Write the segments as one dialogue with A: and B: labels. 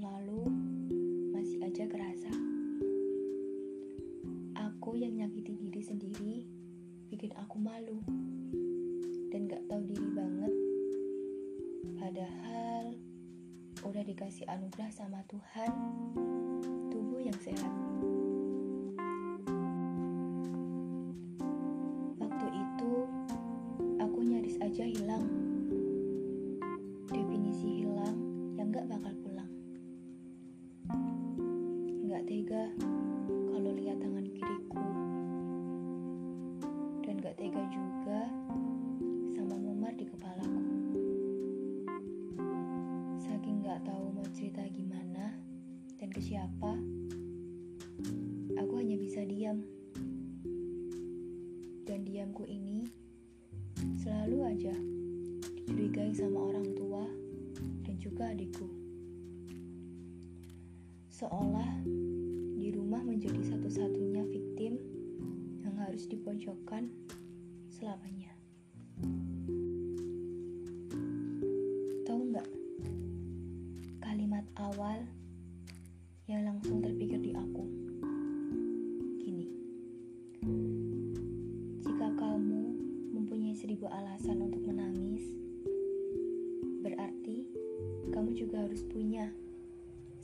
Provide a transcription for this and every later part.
A: lalu masih aja kerasa. Aku yang nyakiti diri sendiri bikin aku malu dan gak tahu diri banget. Padahal udah dikasih anugerah sama Tuhan tubuh yang sehat. Siapa, aku hanya bisa diam. Dan diamku ini selalu aja dicurigai sama orang tua dan juga adikku. Seolah di rumah menjadi satu-satunya victim yang harus dipojokkan selamanya.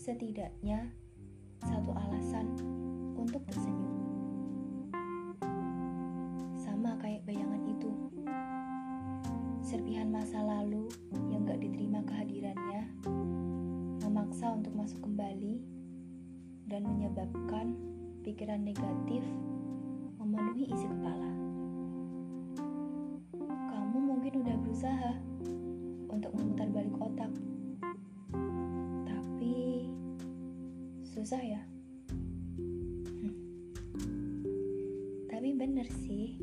A: Setidaknya satu alasan untuk tersenyum. Sama kayak bayangan itu. Serpihan masa lalu yang gak diterima kehadirannya memaksa untuk masuk kembali dan menyebabkan pikiran negatif memenuhi isi kepala. Kamu mungkin udah berusaha untuk memutar balik otak, susah ya. Hmm. Tapi bener sih,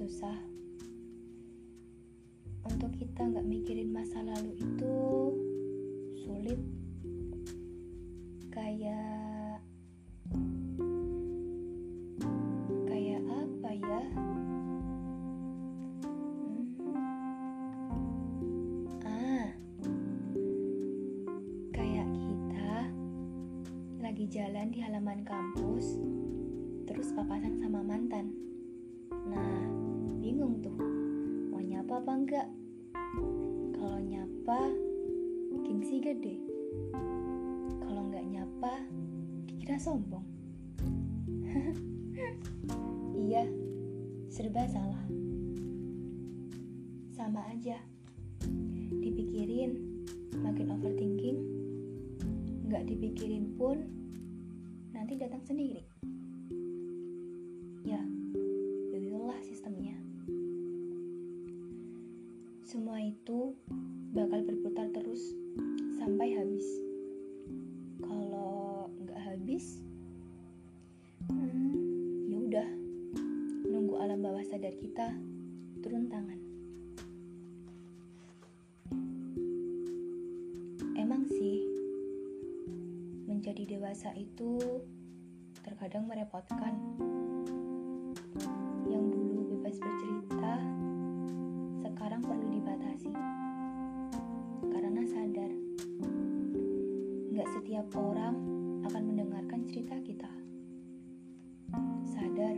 A: susah. Untuk kita nggak mikirin masa lalu itu sulit. Lagi jalan di halaman kampus, terus papasan sama mantan. Nah, bingung tuh, mau nyapa apa enggak? Kalau nyapa, gengsi gede. Kalau nggak nyapa, dikira sombong. iya, serba salah. Sama aja, dipikirin, datang sendiri. Ya, begitulah sistemnya. Semua itu bakal berputar terus sampai habis. Kalau nggak habis, hmm, ya udah, nunggu alam bawah sadar kita turun tangan. Emang sih, menjadi dewasa itu terkadang merepotkan. Yang dulu bebas bercerita, sekarang perlu dibatasi. Karena sadar, nggak setiap orang akan mendengarkan cerita kita. Sadar,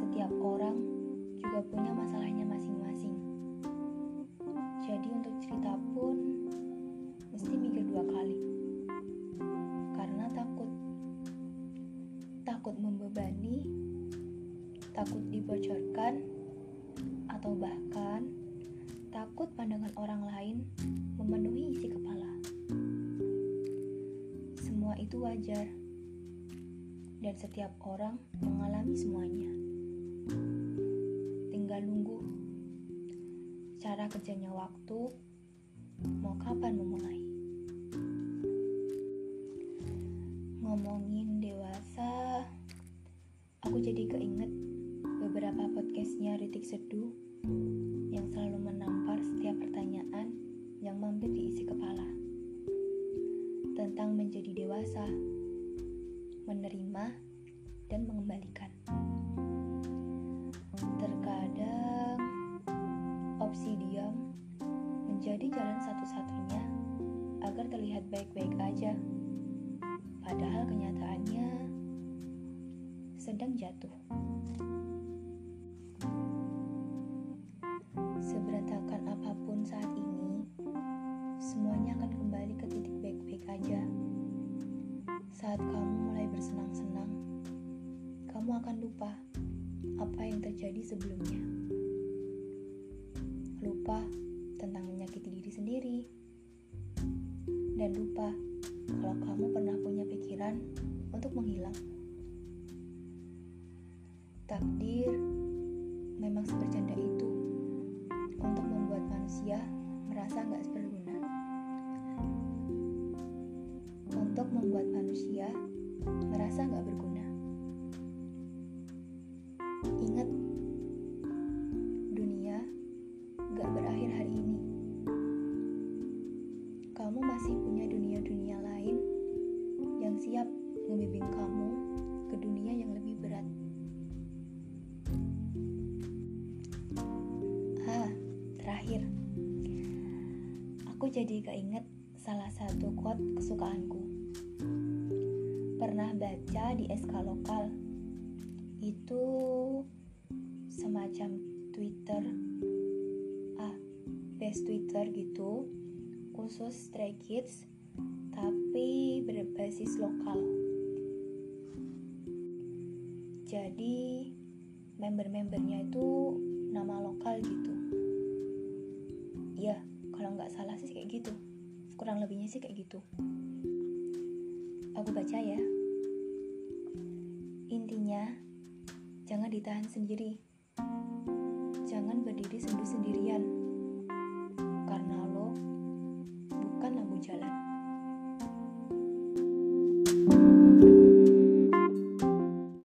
A: setiap orang juga punya masalahnya takut dibocorkan, atau bahkan takut pandangan orang lain memenuhi isi kepala. Semua itu wajar, dan setiap orang mengalami semuanya. Tinggal nunggu cara kerjanya waktu, mau kapan memulai. Ngomongin dewasa, aku jadi keinget podcastnya Ritik Seduh yang selalu menampar setiap pertanyaan yang mampir di isi kepala tentang menjadi dewasa, menerima, dan mengembalikan. Terkadang opsi diam menjadi jalan satu-satunya agar terlihat baik-baik aja. Padahal kenyataannya sedang jatuh. Baik-baik aja. Saat kamu mulai bersenang-senang, kamu akan lupa apa yang terjadi sebelumnya. Lupa tentang menyakiti diri sendiri, dan lupa kalau kamu pernah punya pikiran untuk menghilang. Takdir memang sebercanda itu untuk membuat manusia merasa nggak berguna. Aku jadi keinget salah satu quote kesukaanku. Pernah baca di SK lokal. Itu semacam Twitter. Ah, best Twitter gitu. Khusus Stray Kids tapi berbasis lokal. Jadi member-membernya itu nama lokal gitu. Iya, kalau nggak salah sih kayak gitu. Kurang lebihnya sih kayak gitu. Aku baca ya. Intinya, jangan ditahan sendiri. Jangan berdiri sendu-sendu